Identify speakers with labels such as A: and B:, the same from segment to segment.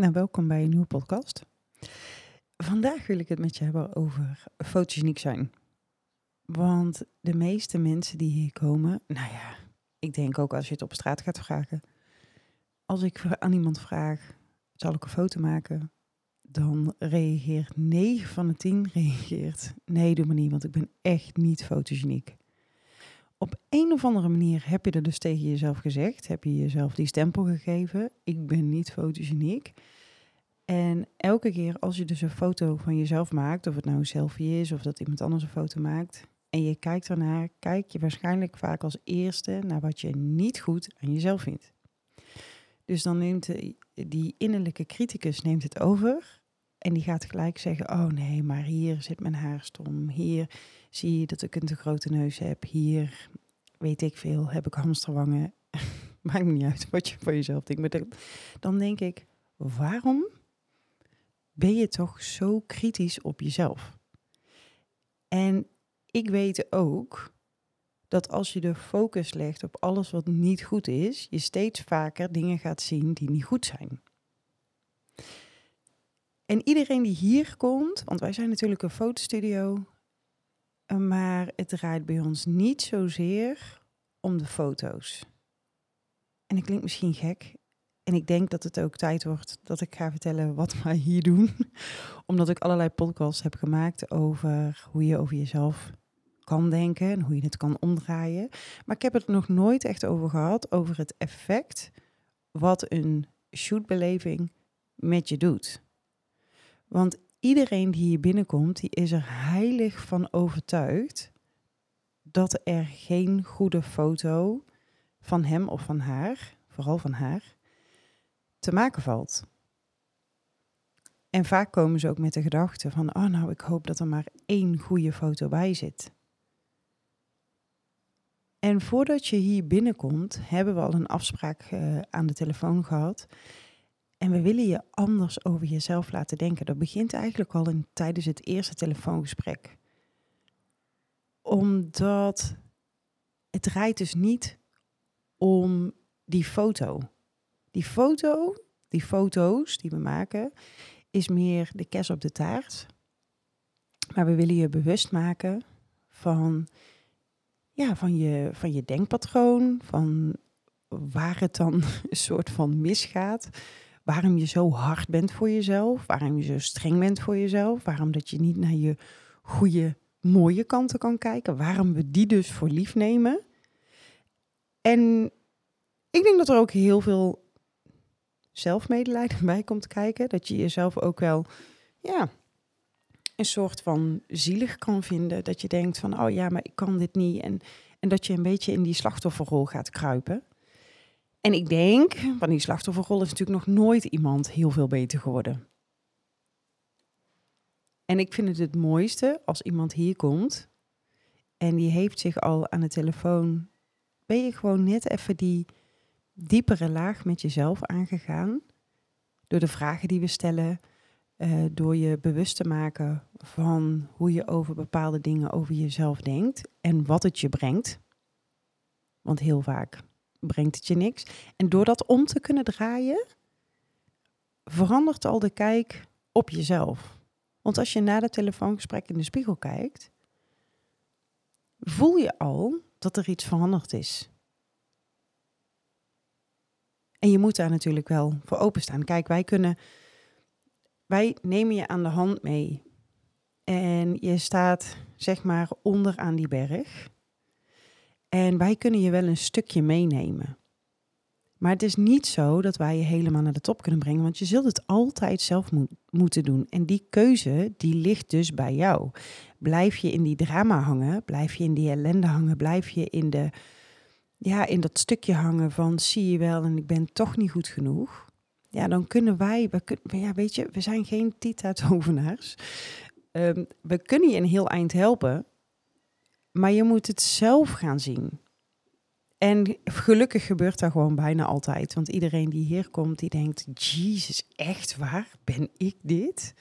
A: Nou, welkom bij een nieuwe podcast. Vandaag wil ik het met je hebben over fotogeniek zijn. Want de meeste mensen die hier komen, nou ja, ik denk ook als je het op straat gaat vragen. Als ik aan iemand vraag, zal ik een foto maken? Dan reageert 9 van de 10 reageert, nee doe maar niet, want ik ben echt niet fotogeniek. Op een of andere manier heb je er dus tegen jezelf gezegd, heb je jezelf die stempel gegeven, ik ben niet fotogeniek. En elke keer als je dus een foto van jezelf maakt, of het nou een selfie is of dat iemand anders een foto maakt, en je kijkt ernaar, kijk je waarschijnlijk vaak als eerste naar wat je niet goed aan jezelf vindt. Dus dan neemt die innerlijke criticus neemt het over en die gaat gelijk zeggen: Oh nee, maar hier zit mijn haar stom. Hier zie je dat ik een te grote neus heb. Hier weet ik veel, heb ik hamsterwangen. Maakt niet uit wat je van jezelf denkt. Maar dan denk ik: waarom ben je toch zo kritisch op jezelf? En ik weet ook dat als je de focus legt op alles wat niet goed is, je steeds vaker dingen gaat zien die niet goed zijn. En iedereen die hier komt, want wij zijn natuurlijk een fotostudio, maar het draait bij ons niet zozeer om de foto's. En ik klink misschien gek. En ik denk dat het ook tijd wordt dat ik ga vertellen wat wij hier doen. Omdat ik allerlei podcasts heb gemaakt over hoe je over jezelf kan denken en hoe je het kan omdraaien. Maar ik heb het nog nooit echt over gehad, over het effect wat een shootbeleving met je doet. Want iedereen die hier binnenkomt, die is er heilig van overtuigd dat er geen goede foto van hem of van haar, vooral van haar, te maken valt. En vaak komen ze ook met de gedachte van, oh nou, ik hoop dat er maar één goede foto bij zit. En voordat je hier binnenkomt, hebben we al een afspraak uh, aan de telefoon gehad. En we willen je anders over jezelf laten denken. Dat begint eigenlijk al in, tijdens het eerste telefoongesprek. Omdat het draait dus niet om die foto. Die foto, die foto's die we maken, is meer de kes op de taart. Maar we willen je bewust maken van ja, van, je, van je denkpatroon, van waar het dan een soort van misgaat. Waarom je zo hard bent voor jezelf, waarom je zo streng bent voor jezelf, waarom dat je niet naar je goede, mooie kanten kan kijken, waarom we die dus voor lief nemen. En ik denk dat er ook heel veel zelfmedelijden bij komt kijken. Dat je jezelf ook wel, ja, een soort van zielig kan vinden. Dat je denkt van, oh ja, maar ik kan dit niet. En, en dat je een beetje in die slachtofferrol gaat kruipen. En ik denk, van die slachtofferrol is natuurlijk nog nooit iemand heel veel beter geworden. En ik vind het het mooiste als iemand hier komt en die heeft zich al aan de telefoon, ben je gewoon net even die diepere laag met jezelf aangegaan. Door de vragen die we stellen, uh, door je bewust te maken van hoe je over bepaalde dingen over jezelf denkt en wat het je brengt. Want heel vaak brengt het je niks. En door dat om te kunnen draaien, verandert al de kijk op jezelf. Want als je na het telefoongesprek in de spiegel kijkt, voel je al dat er iets veranderd is. En je moet daar natuurlijk wel voor openstaan. Kijk, wij kunnen wij nemen je aan de hand mee. En je staat zeg maar onder aan die berg. En wij kunnen je wel een stukje meenemen. Maar het is niet zo dat wij je helemaal naar de top kunnen brengen, want je zult het altijd zelf moeten doen. En die keuze, die ligt dus bij jou. Blijf je in die drama hangen, blijf je in die ellende hangen, blijf je in, de, ja, in dat stukje hangen van zie je wel en ik ben toch niet goed genoeg ja, dan kunnen wij, we kun, ja, weet je, we zijn geen Tita-tovenaars. Um, we kunnen je een heel eind helpen, maar je moet het zelf gaan zien. En gelukkig gebeurt dat gewoon bijna altijd. Want iedereen die hier komt, die denkt, Jezus, echt waar? Ben ik dit?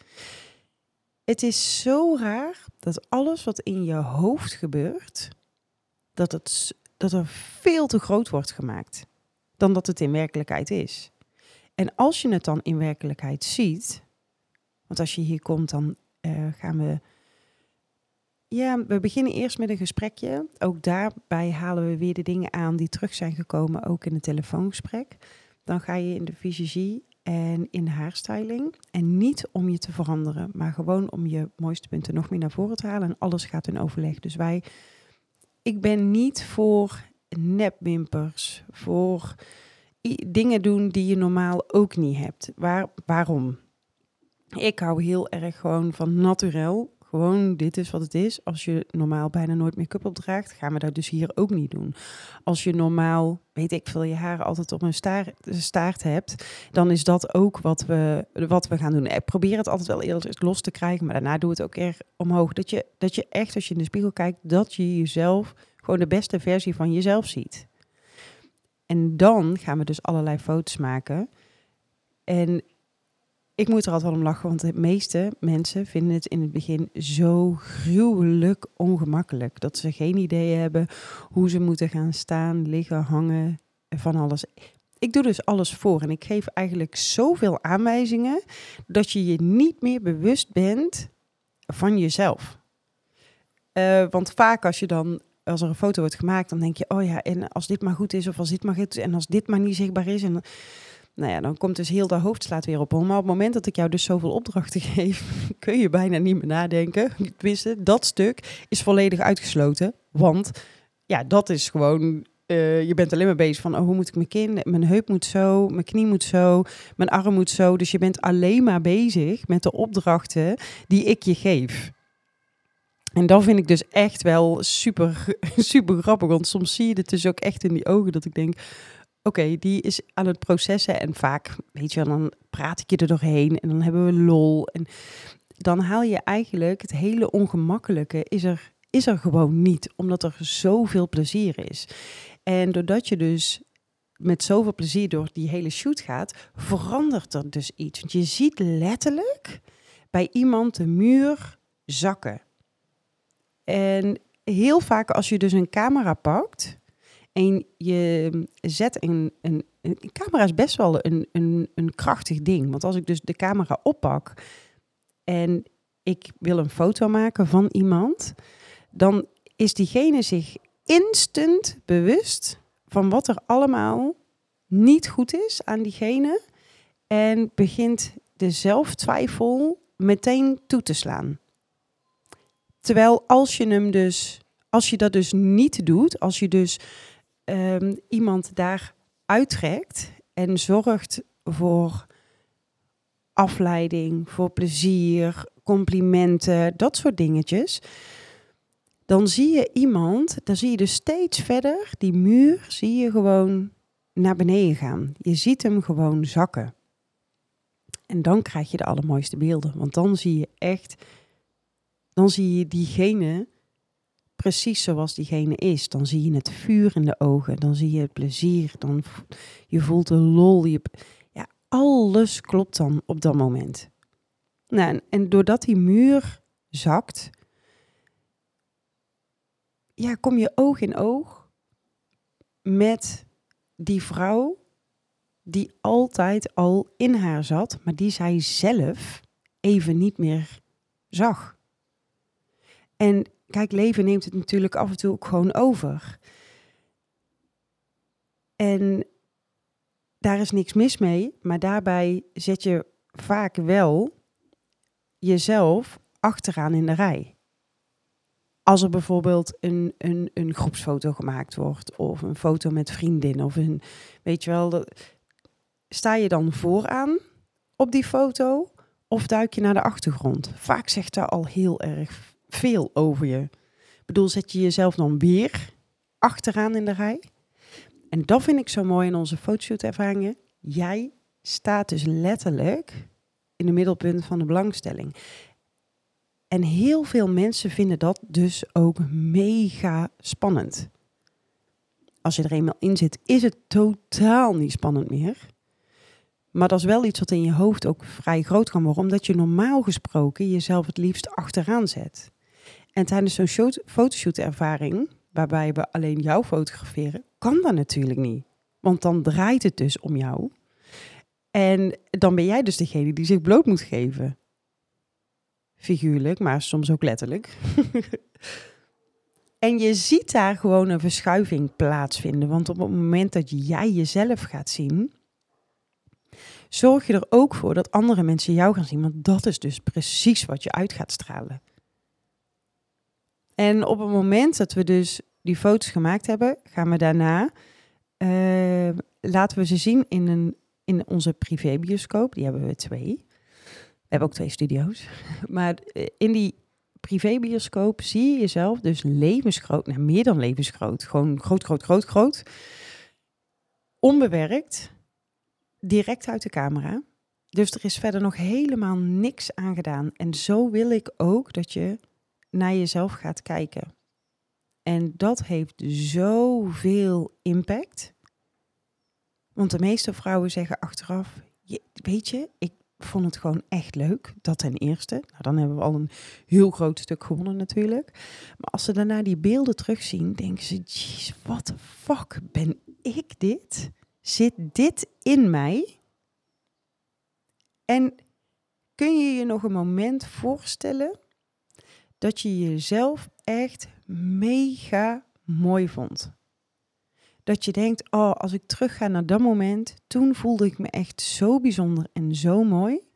A: Het is zo raar dat alles wat in je hoofd gebeurt, dat, het, dat er veel te groot wordt gemaakt dan dat het in werkelijkheid is. En als je het dan in werkelijkheid ziet, want als je hier komt, dan uh, gaan we. Ja, we beginnen eerst met een gesprekje. Ook daarbij halen we weer de dingen aan die terug zijn gekomen, ook in het telefoongesprek. Dan ga je in de fysiologie en in de haarstyling. En niet om je te veranderen, maar gewoon om je mooiste punten nog meer naar voren te halen. En alles gaat in overleg. Dus wij, ik ben niet voor nepwimpers, voor dingen doen die je normaal ook niet hebt. Waar, waarom? Ik hou heel erg gewoon van naturel. Gewoon, dit is wat het is. Als je normaal bijna nooit make-up opdraagt, gaan we dat dus hier ook niet doen. Als je normaal, weet ik veel, je haren altijd op een staart, staart hebt, dan is dat ook wat we, wat we gaan doen. Probeer het altijd wel eerst los te krijgen, maar daarna doe het ook erg omhoog. Dat je, dat je echt, als je in de spiegel kijkt, dat je jezelf, gewoon de beste versie van jezelf ziet. En dan gaan we dus allerlei foto's maken. En ik moet er altijd wel om lachen, want de meeste mensen vinden het in het begin zo gruwelijk ongemakkelijk. Dat ze geen idee hebben hoe ze moeten gaan staan, liggen, hangen, van alles. Ik doe dus alles voor en ik geef eigenlijk zoveel aanwijzingen dat je je niet meer bewust bent van jezelf. Uh, want vaak als je dan als er een foto wordt gemaakt, dan denk je, oh ja, en als dit maar goed is, of als dit maar goed is, en als dit maar niet zichtbaar is. En nou ja, dan komt dus heel de hoofdslaat weer op. Maar op het moment dat ik jou dus zoveel opdrachten geef, kun je bijna niet meer nadenken. Wisten, dat stuk is volledig uitgesloten. Want ja, dat is gewoon uh, je bent alleen maar bezig van, oh, hoe moet ik mijn kin, mijn heup moet zo, mijn knie moet zo, mijn arm moet zo. Dus je bent alleen maar bezig met de opdrachten die ik je geef. En dat vind ik dus echt wel super, super grappig. Want soms zie je het dus ook echt in die ogen dat ik denk... Oké, die is aan het processen en vaak, weet je dan praat ik je er doorheen en dan hebben we lol. En dan haal je eigenlijk het hele ongemakkelijke is er, is er gewoon niet, omdat er zoveel plezier is. En doordat je dus met zoveel plezier door die hele shoot gaat, verandert er dus iets. Want je ziet letterlijk bij iemand de muur zakken. En heel vaak als je dus een camera pakt en je zet een, een, een camera is best wel een, een, een krachtig ding. Want als ik dus de camera oppak en ik wil een foto maken van iemand, dan is diegene zich instant bewust van wat er allemaal niet goed is aan diegene en begint de zelftwijfel meteen toe te slaan. Terwijl als je hem dus, als je dat dus niet doet, als je dus um, iemand daar uittrekt en zorgt voor afleiding, voor plezier, complimenten, dat soort dingetjes. Dan zie je iemand, dan zie je dus steeds verder, die muur zie je gewoon naar beneden gaan. Je ziet hem gewoon zakken. En dan krijg je de allermooiste beelden, want dan zie je echt dan zie je diegene precies zoals diegene is. Dan zie je het vuur in de ogen, dan zie je het plezier, dan je voelt de lol. Je, ja, alles klopt dan op dat moment. Nou, en, doordat die muur zakt, ja, kom je oog in oog met die vrouw die altijd al in haar zat, maar die zij zelf even niet meer zag. En kijk, leven neemt het natuurlijk af en toe ook gewoon over. En daar is niks mis mee, maar daarbij zet je vaak wel jezelf achteraan in de rij. Als er bijvoorbeeld een, een, een groepsfoto gemaakt wordt, of een foto met vriendin, of een, weet je wel, dat, sta je dan vooraan op die foto of duik je naar de achtergrond? Vaak zegt daar al heel erg veel over je. Ik bedoel, zet je jezelf dan weer achteraan in de rij? En dat vind ik zo mooi in onze fotoshoot-ervaringen. Jij staat dus letterlijk in het middelpunt van de belangstelling. En heel veel mensen vinden dat dus ook mega spannend. Als je er eenmaal in zit, is het totaal niet spannend meer. Maar dat is wel iets wat in je hoofd ook vrij groot kan worden, omdat je normaal gesproken jezelf het liefst achteraan zet. En tijdens zo'n fotoshoot-ervaring, waarbij we alleen jou fotograferen, kan dat natuurlijk niet. Want dan draait het dus om jou. En dan ben jij dus degene die zich bloot moet geven. Figuurlijk, maar soms ook letterlijk. en je ziet daar gewoon een verschuiving plaatsvinden. Want op het moment dat jij jezelf gaat zien, zorg je er ook voor dat andere mensen jou gaan zien. Want dat is dus precies wat je uit gaat stralen. En op het moment dat we dus die foto's gemaakt hebben, gaan we daarna, uh, laten we ze zien in, een, in onze privébioscoop. Die hebben we twee. We hebben ook twee studio's. Maar eh, in die privébioscoop zie je jezelf dus levensgroot, nou meer dan levensgroot, gewoon groot, groot, groot, groot, onbewerkt, direct uit de camera. Dus er is verder nog helemaal niks aan gedaan. En zo wil ik ook dat je naar jezelf gaat kijken. En dat heeft zoveel impact. Want de meeste vrouwen zeggen achteraf: Weet je, ik vond het gewoon echt leuk. Dat ten eerste. Nou, dan hebben we al een heel groot stuk gewonnen natuurlijk. Maar als ze daarna die beelden terugzien, denken ze: Jeez, wat de fuck ben ik dit? Zit dit in mij? En kun je je nog een moment voorstellen dat je jezelf echt mega mooi vond? Dat je denkt, oh, als ik terug ga naar dat moment, toen voelde ik me echt zo bijzonder en zo mooi.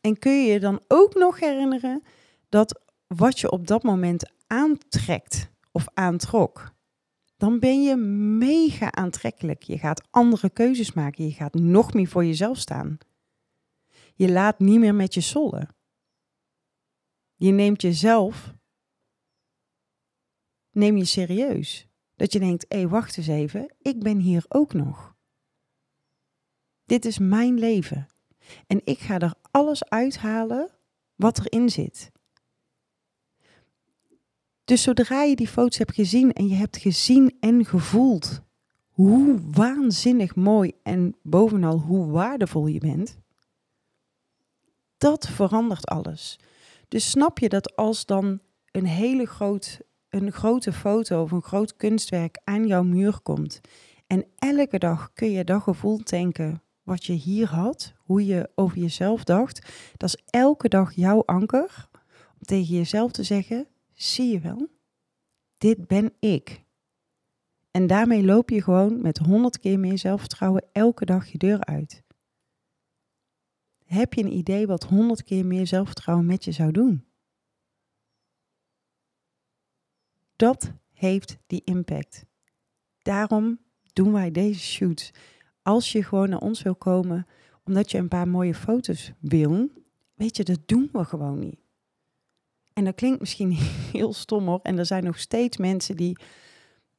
A: En kun je je dan ook nog herinneren dat wat je op dat moment aantrekt of aantrok, dan ben je mega aantrekkelijk. Je gaat andere keuzes maken. Je gaat nog meer voor jezelf staan. Je laat niet meer met je sollen. Je neemt jezelf, neem je serieus. Dat je denkt, hé, hey, wacht eens even, ik ben hier ook nog. Dit is mijn leven. En ik ga er alles uithalen wat erin zit. Dus zodra je die foto's hebt gezien en je hebt gezien en gevoeld hoe waanzinnig mooi en bovenal hoe waardevol je bent, dat verandert alles. Dus snap je dat als dan een hele groot een grote foto of een groot kunstwerk aan jouw muur komt. En elke dag kun je dat gevoel tanken wat je hier had, hoe je over jezelf dacht. Dat is elke dag jouw anker om tegen jezelf te zeggen: zie je wel, dit ben ik. En daarmee loop je gewoon met honderd keer meer zelfvertrouwen elke dag je deur uit. Heb je een idee wat honderd keer meer zelfvertrouwen met je zou doen? dat heeft die impact. Daarom doen wij deze shoots. Als je gewoon naar ons wil komen, omdat je een paar mooie foto's wil, weet je, dat doen we gewoon niet. En dat klinkt misschien heel stom hoor. En er zijn nog steeds mensen die,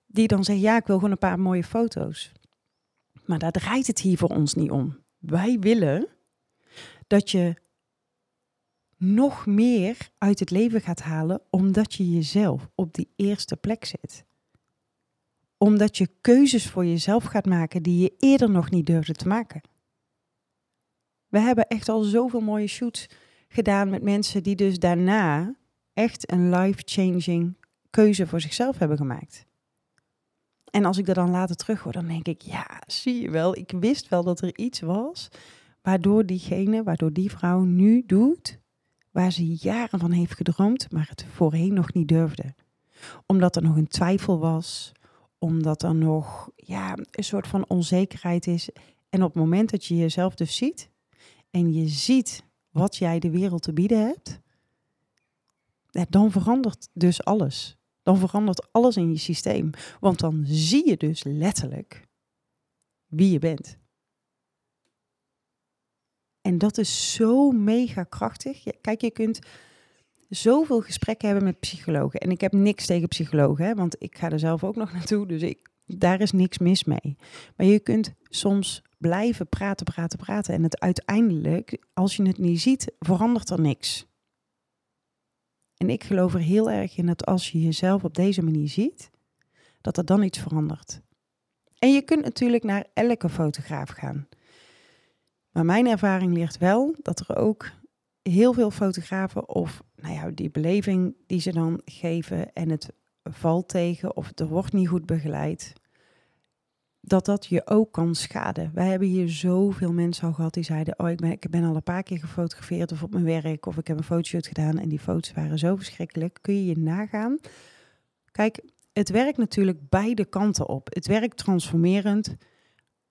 A: die dan zeggen, ja, ik wil gewoon een paar mooie foto's. Maar daar draait het hier voor ons niet om. Wij willen dat je nog meer uit het leven gaat halen omdat je jezelf op die eerste plek zit. Omdat je keuzes voor jezelf gaat maken die je eerder nog niet durfde te maken. We hebben echt al zoveel mooie shoots gedaan met mensen die dus daarna echt een life-changing keuze voor zichzelf hebben gemaakt. En als ik dat dan later terug hoor, dan denk ik, ja, zie je wel, ik wist wel dat er iets was waardoor diegene, waardoor die vrouw nu doet waar ze jaren van heeft gedroomd, maar het voorheen nog niet durfde. Omdat er nog een twijfel was, omdat er nog ja, een soort van onzekerheid is. En op het moment dat je jezelf dus ziet en je ziet wat jij de wereld te bieden hebt, dan verandert dus alles. Dan verandert alles in je systeem. Want dan zie je dus letterlijk wie je bent. En dat is zo mega krachtig. Kijk, je kunt zoveel gesprekken hebben met psychologen. En ik heb niks tegen psychologen, hè, want ik ga er zelf ook nog naartoe. Dus ik, daar is niks mis mee. Maar je kunt soms blijven praten, praten, praten. En het uiteindelijk, als je het niet ziet, verandert er niks. En ik geloof er heel erg in dat als je jezelf op deze manier ziet, dat er dan iets verandert. En je kunt natuurlijk naar elke fotograaf gaan. Maar mijn ervaring ligt wel dat er ook heel veel fotografen of nou ja, die beleving die ze dan geven en het valt tegen of er wordt niet goed begeleid. dat dat je ook kan schaden. Wij hebben hier zoveel mensen al gehad die zeiden: Oh, ik ben, ik ben al een paar keer gefotografeerd of op mijn werk of ik heb een fotoshoot gedaan en die foto's waren zo verschrikkelijk. Kun je je nagaan? Kijk, het werkt natuurlijk beide kanten op. Het werkt transformerend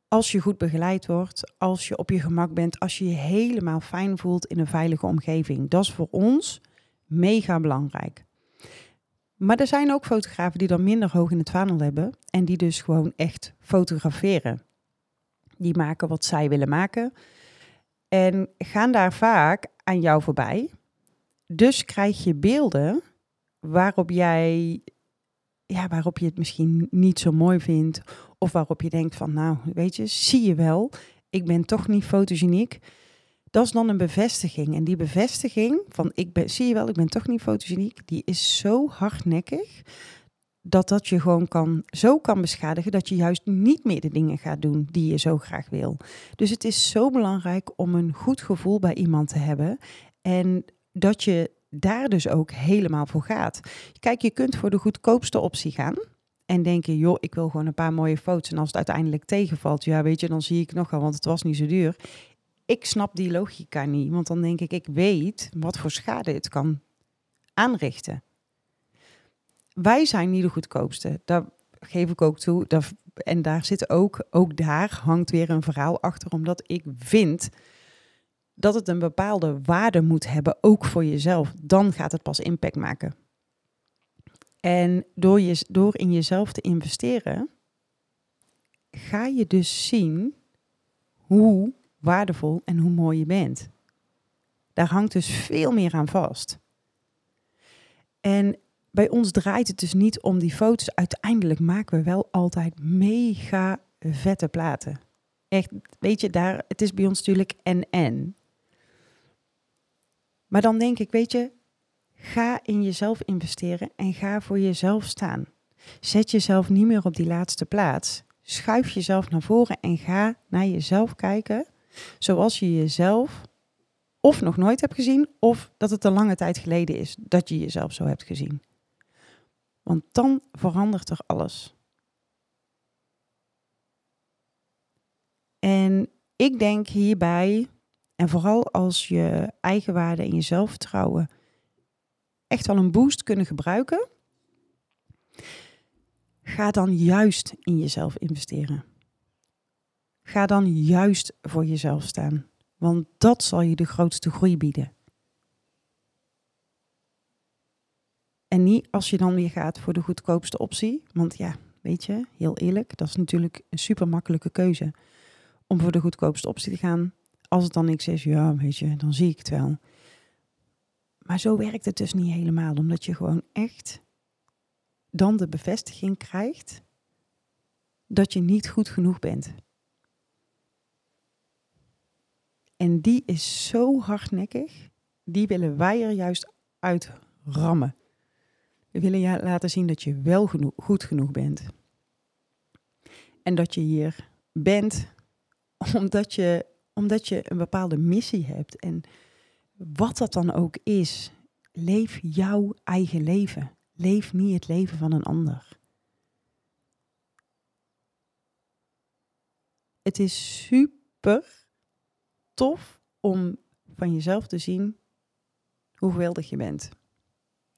A: als je goed begeleid wordt, als je op je gemak bent, als je je helemaal fijn voelt in een veilige omgeving. Dat is voor ons mega belangrijk. Maar er zijn ook fotografen die dan minder hoog in het vaandel hebben en die dus gewoon echt fotograferen. Die maken wat zij willen maken en gaan daar vaak aan jou voorbij. Dus krijg je beelden waarop jij, ja, waarop je het misschien niet zo mooi vindt of waarop je denkt van, nou, weet je, zie je wel, ik ben toch niet fotogeniek. Dat is dan een bevestiging. En die bevestiging van, ik ben, zie je wel, ik ben toch niet fotogeniek, die is zo hardnekkig dat dat je gewoon kan, zo kan beschadigen dat je juist niet meer de dingen gaat doen die je zo graag wil. Dus het is zo belangrijk om een goed gevoel bij iemand te hebben en dat je daar dus ook helemaal voor gaat. Kijk, je kunt voor de goedkoopste optie gaan en denken, joh, ik wil gewoon een paar mooie foto's. En als het uiteindelijk tegenvalt, ja, weet je, dan zie ik nog wel, want het was niet zo duur. Ik snap die logica niet, want dan denk ik, ik weet wat voor schade het kan aanrichten. Wij zijn niet de goedkoopste. Daar geef ik ook toe. en daar zit ook, ook daar hangt weer een verhaal achter, omdat ik vind dat het een bepaalde waarde moet hebben, ook voor jezelf. Dan gaat het pas impact maken. En door, je, door in jezelf te investeren, ga je dus zien hoe waardevol en hoe mooi je bent. Daar hangt dus veel meer aan vast. En bij ons draait het dus niet om die foto's. Uiteindelijk maken we wel altijd mega vette platen. Echt, weet je, daar, het is bij ons natuurlijk en en. Maar dan denk ik, weet je, Ga in jezelf investeren en ga voor jezelf staan. Zet jezelf niet meer op die laatste plaats. Schuif jezelf naar voren en ga naar jezelf kijken zoals je jezelf of nog nooit hebt gezien of dat het een lange tijd geleden is dat je jezelf zo hebt gezien. Want dan verandert er alles. En ik denk hierbij, en vooral als je eigenwaarde en je zelfvertrouwen echt wel een boost kunnen gebruiken, ga dan juist in jezelf investeren. Ga dan juist voor jezelf staan, want dat zal je de grootste groei bieden. En niet als je dan weer gaat voor de goedkoopste optie, want ja, weet je, heel eerlijk, dat is natuurlijk een super makkelijke keuze om voor de goedkoopste optie te gaan. Als het dan niks is, ja, weet je, dan zie ik het wel. Maar zo werkt het dus niet helemaal, omdat je gewoon echt dan de bevestiging krijgt dat je niet goed genoeg bent. En die is zo hardnekkig, die willen wij er juist uit rammen. We willen je laten zien dat je wel goed genoeg bent. En dat je hier bent omdat je, omdat je een bepaalde missie hebt. En wat dat dan ook is, leef jouw eigen leven. Leef niet het leven van een ander. Het is super tof om van jezelf te zien hoe geweldig je bent.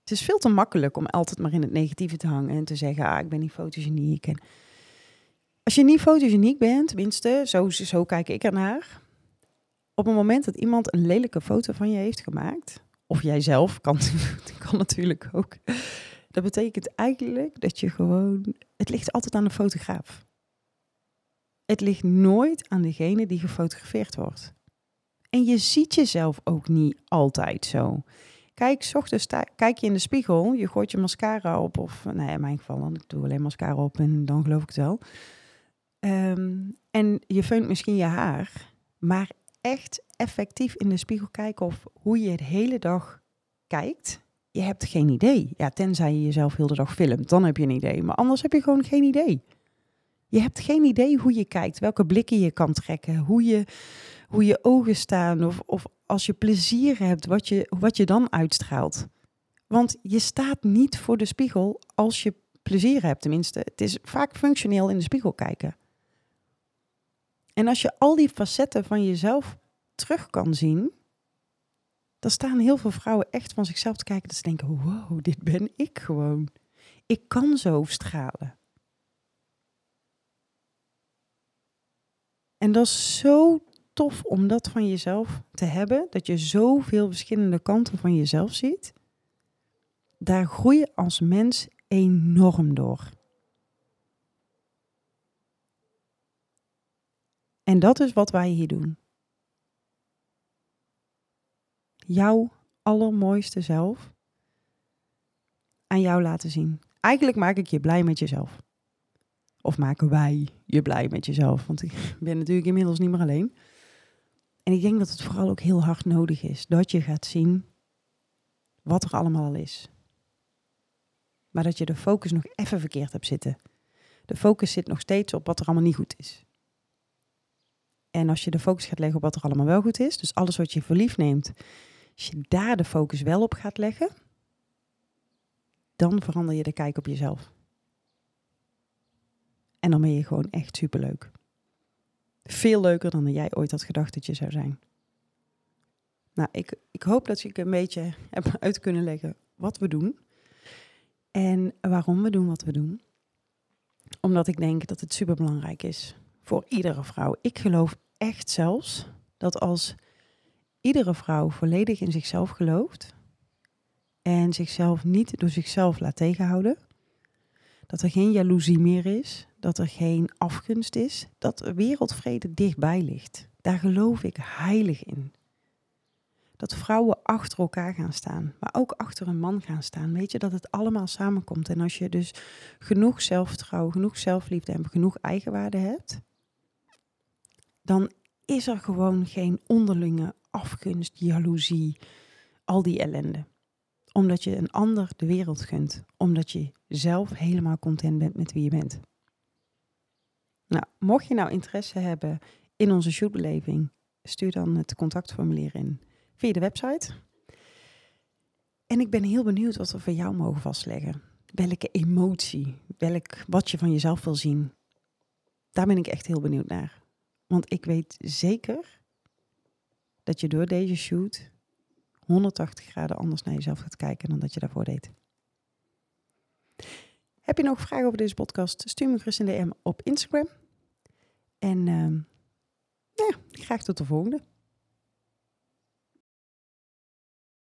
A: Het is veel te makkelijk om altijd maar in het negatieve te hangen en te zeggen, ah, ik ben niet fotogeniek. En als je niet fotogeniek bent, tenminste, zo, zo kijk ik ernaar, op het moment dat iemand een lelijke foto van je heeft gemaakt, of jij zelf, kan, natuurlijk ook. Dat betekent eigenlijk dat je gewoon. Het ligt altijd aan de fotograaf. Het ligt nooit aan degene die gefotografeerd wordt. En je ziet jezelf ook niet altijd zo. Kijk, s ochtends kijk je in de spiegel, je gooit je mascara op, of nou ja, in mijn geval dan, ik doe alleen mascara op en dan geloof ik het wel. Ehm, en je veunt misschien je haar, maar echt effectief in de spiegel kijken of hoe je de hele dag kijkt, je hebt geen idee. Ja, tenzij je jezelf heel de dag filmt, dan heb je een idee. Maar anders heb je gewoon geen idee. Je hebt geen idee hoe je kijkt, welke blikken je kan trekken, hoe je, hoe je ogen staan of, of als je plezier hebt, wat je, wat je dan uitstraalt. Want je staat niet voor de spiegel als je plezier hebt, tenminste. Het is vaak functioneel in de spiegel kijken. En als je al die facetten van jezelf terug kan zien, dan staan heel veel vrouwen echt van zichzelf te kijken dat ze denken: wow, dit ben ik gewoon. Ik kan zo stralen. En dat is zo tof om dat van jezelf te hebben, dat je zoveel verschillende kanten van jezelf ziet. Daar groei je als mens enorm door. En dat is wat wij hier doen. Jouw allermooiste zelf aan jou laten zien. Eigenlijk maak ik je blij met jezelf. Of maken wij je blij met jezelf? Want ik ben natuurlijk inmiddels niet meer alleen. En ik denk dat het vooral ook heel hard nodig is dat je gaat zien wat er allemaal al is. Maar dat je de focus nog even verkeerd hebt zitten. De focus zit nog steeds op wat er allemaal niet goed is. En als je de focus gaat leggen op wat er allemaal wel goed is, dus alles wat je voor neemt, als je daar de focus wel op gaat leggen, dan verander je de kijk op jezelf. En dan ben je gewoon echt superleuk. Veel leuker dan jij ooit had gedacht dat je zou zijn. Nou, ik, ik hoop dat ik een beetje heb uit kunnen leggen wat we doen. En waarom we doen wat we doen. Omdat ik denk dat het superbelangrijk is voor iedere vrouw. Ik geloof echt zelfs dat als iedere vrouw volledig in zichzelf gelooft en zichzelf niet door zichzelf laat tegenhouden, dat er geen jaloezie meer is, dat er geen afgunst is, dat wereldvrede dichtbij ligt. Daar geloof ik heilig in. Dat vrouwen achter elkaar gaan staan, maar ook achter een man gaan staan. Weet je dat het allemaal samenkomt. En als je dus genoeg zelfvertrouwen, genoeg zelfliefde en genoeg eigenwaarde hebt, dan is er gewoon geen onderlinge afgunst, jaloezie, al die ellende. Omdat je een ander de wereld gunt. Omdat je zelf helemaal content bent met wie je bent. Nou, mocht je nou interesse hebben in onze shootbeleving, stuur dan het contactformulier in via de website. En ik ben heel benieuwd wat we voor jou mogen vastleggen. Welke emotie, welk, wat je van jezelf wil zien. Daar ben ik echt heel benieuwd naar. Want ik weet zeker dat je door deze shoot 180 graden anders naar jezelf gaat kijken dan dat je daarvoor deed. Heb je nog vragen over deze podcast? Stuur me gerust een DM op Instagram. En uh, ja, graag tot de volgende.